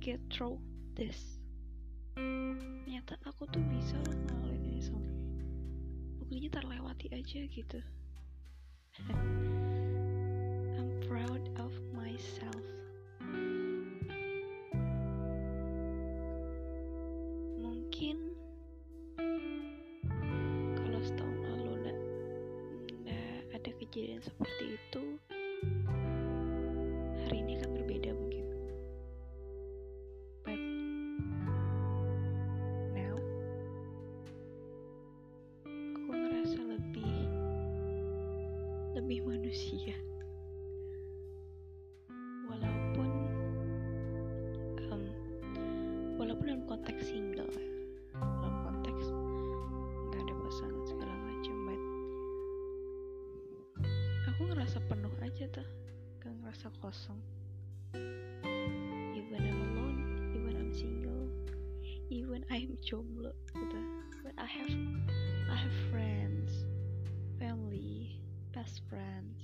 get through this. Ternyata aku tuh bisa ngalamin ini semua. Buktinya terlewati aja gitu. I'm proud of myself manusia. Walaupun em, walaupun dalam konteks single dalam konteks nggak ada pasangan segala macam but aku ngerasa penuh aja tuh gak ngerasa kosong. Even I'm alone even I'm single even I'm jomblo gitu. But I have I have friends best friends.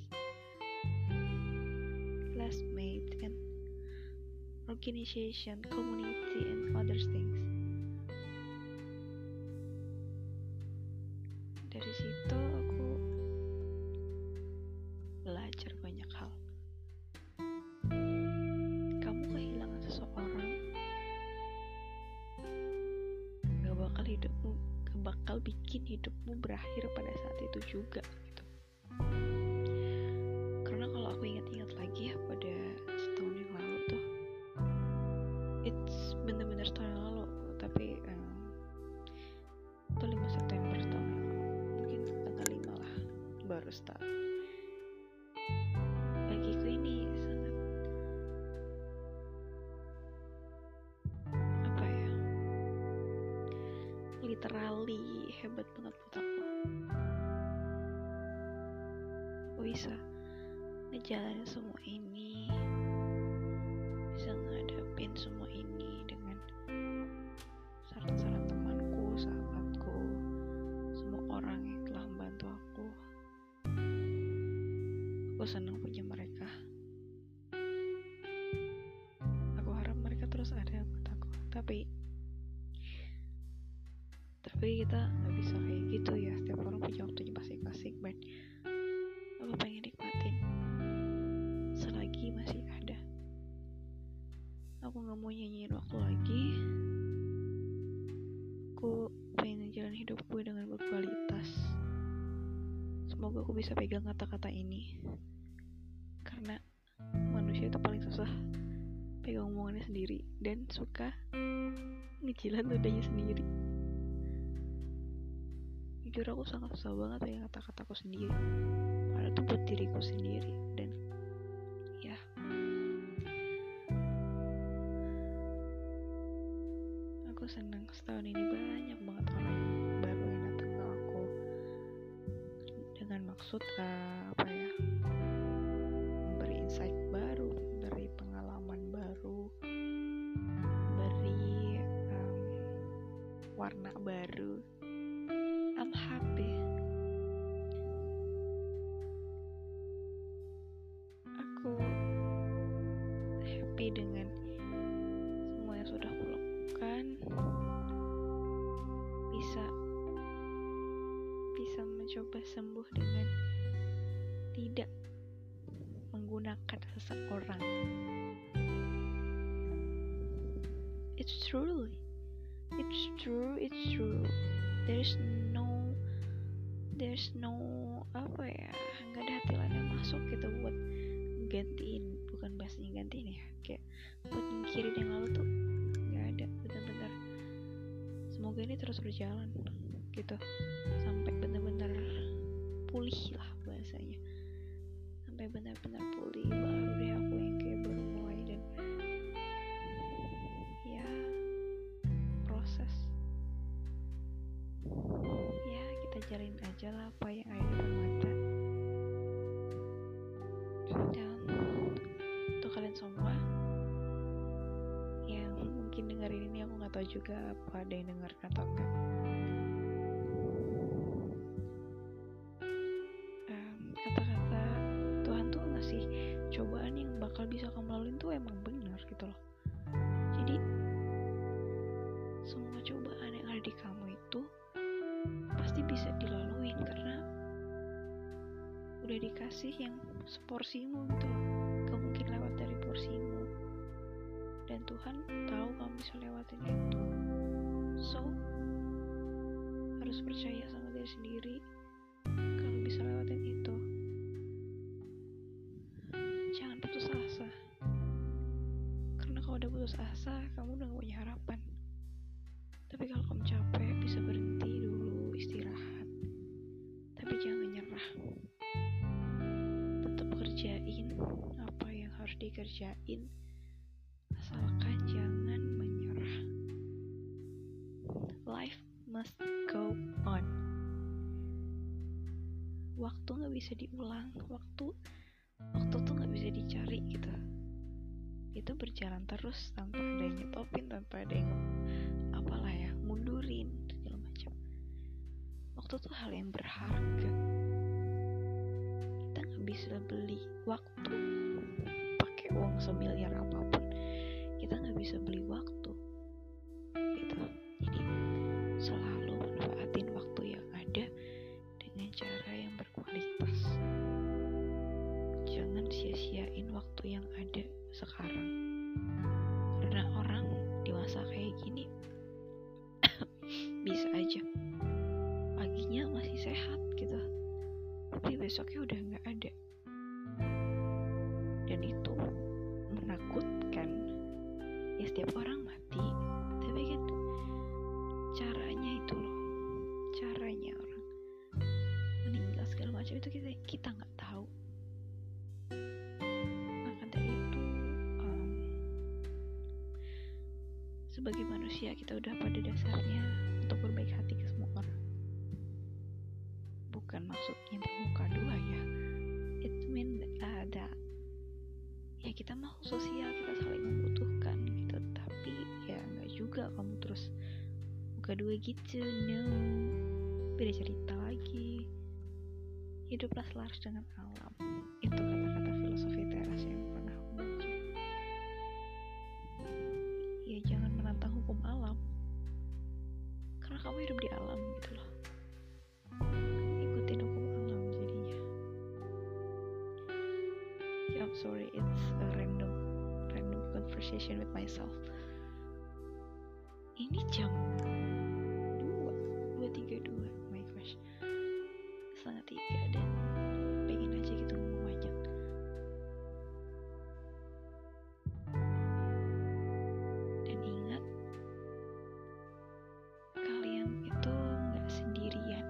Classmates and organization community and other things. Dari situ aku belajar banyak hal. Kamu kehilangan seseorang gak bakal hidupmu gak bakal bikin hidupmu berakhir pada saat itu juga gitu aku ingat-ingat lagi ya pada setahun yang lalu tuh. It's bener-bener setahun yang lalu tapi em, itu 5 September tahun yang lalu. Mungkin tanggal 5 lah baru start. Bagiku ini sangat apa ya? Literally hebat banget buat aku. Bisa ngejalanin semua ini bisa ngadapin semua ini dengan saran-saran temanku sahabatku semua orang yang telah membantu aku. Aku senang punya mereka. Aku harap mereka terus ada buat aku tapi tapi kita nggak bisa kayak gitu ya. Setiap orang punya waktunya masing-masing but hidup gue dengan berkualitas. Semoga aku bisa pegang kata-kata ini. Karena manusia itu paling susah pegang omongannya sendiri dan suka ngejilat ludahnya sendiri. Jujur aku sangat susah banget pegang kata-kataku sendiri. Padahal itu buat diriku sendiri dan ya. Aku senang setahun ini dengan maksud eh, apa ya memberi insight baru memberi pengalaman baru memberi em, warna baru. I'm happy aku happy dengan semua yang sudah aku lakukan. Bisa bisa mencoba sembuh dengan tidak menggunakan seseorang. It's truly it's true. It's true. There's no there's no apa ya nggak ada hati lain yang masuk gitu buat gantiin bukan bahasanya gantiin ya kayak buat nyingkirin yang lalu tuh nggak ada bener-bener semoga ini terus berjalan gitu. Bener-bener pulih lah bahasanya. Sampai benar-benar pulih baru deh aku yang kayak baru mulai dan ya proses. Ya kita jalin aja lah apa yang ada di mata. Dan untuk kalian semua yang mungkin dengerin ini aku nggak tahu juga apa ada yang dengar atau enggak. Bakal bisa kamu lalui tuh emang benar gitu loh. Jadi semua cobaan yang ada di kamu itu pasti bisa dilalui karena udah dikasih yang seporsimu gitu loh. Gak mungkin lewat dari porsimu. Dan Tuhan tahu kamu bisa lewatin itu. So harus percaya sama diri sendiri. Kalau bisa lewatin itu tapi kalau kamu capek bisa berhenti dulu istirahat. Tapi jangan nyerah. Tetap kerjain apa yang harus dikerjain. Asalkan jangan menyerah. Life must go on. Waktu nggak bisa diulang waktu waktu tuh nggak bisa dicari gitu. Itu berjalan terus tanpa ada yang nyetopin tanpa ada yang ya mundurin segala macam. Waktu tuh hal yang berharga. Kita nggak bisa beli waktu pakai uang semiliar apa pun. Kita nggak bisa beli waktu besoknya udah nggak ada. Dan itu menakutkan. Ya setiap orang mati. Tapi kan caranya itu loh. Caranya orang. Meninggal segala macam itu kita kita nggak tahu. Maka dari itu um, sebagai manusia kita udah pada dasarnya sosial kita saling membutuhkan gitu. Tapi ya nggak juga kamu terus muka dua gitu no. Beda cerita lagi. Hiduplah selaras dengan alam. Itu kata-kata filosofi teras yang pernah aku baca. Ya jangan menantang hukum alam. Karena kamu hidup di alam gitu conversation with myself. Ini jam dua dua tiga dua my gosh. Setengah tiga dan pengen aja gitu ngomong banyak dan ingat kalian itu nggak sendirian.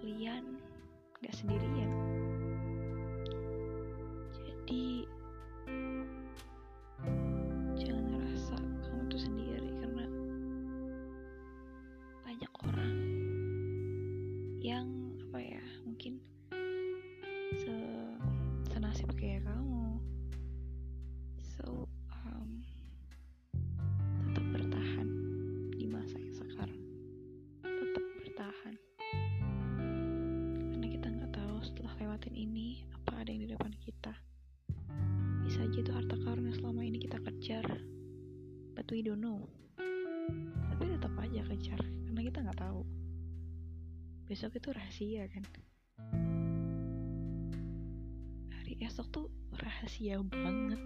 Kalian nggak sendirian know tapi tetap aja kejar karena kita nggak tahu. Besok itu rahasia kan? Hari esok tuh rahasia banget.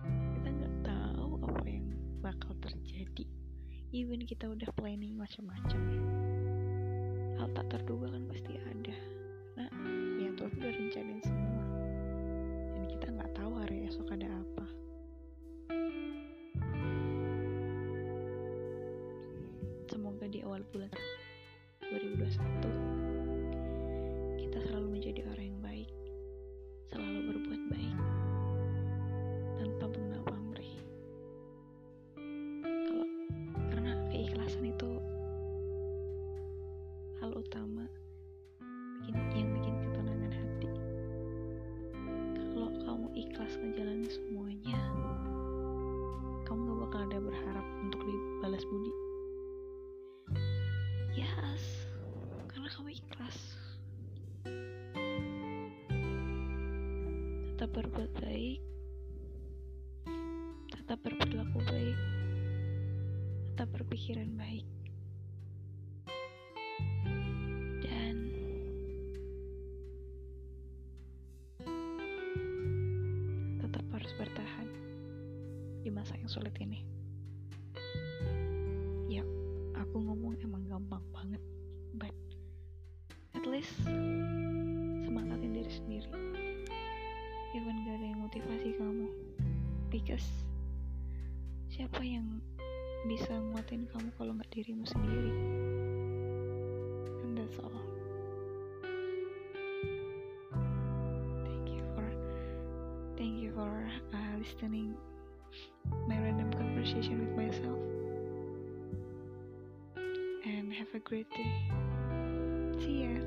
Kita nggak tahu apa yang bakal terjadi. Even kita udah planning macam-macam. Hal tak terduga kan pasti ada semoga di awal bulan tetap berbuat baik tetap berperilaku baik tetap berpikiran baik. Dan tetap harus bertahan di masa yang sulit ini. Ya aku ngomong emang gampang banget but motivasi kamu. Because siapa yang bisa nguatin kamu kalau nggak dirimu sendiri? And that's all. Thank you for thank you for uh, listening my random conversation with myself. And have a great day. See ya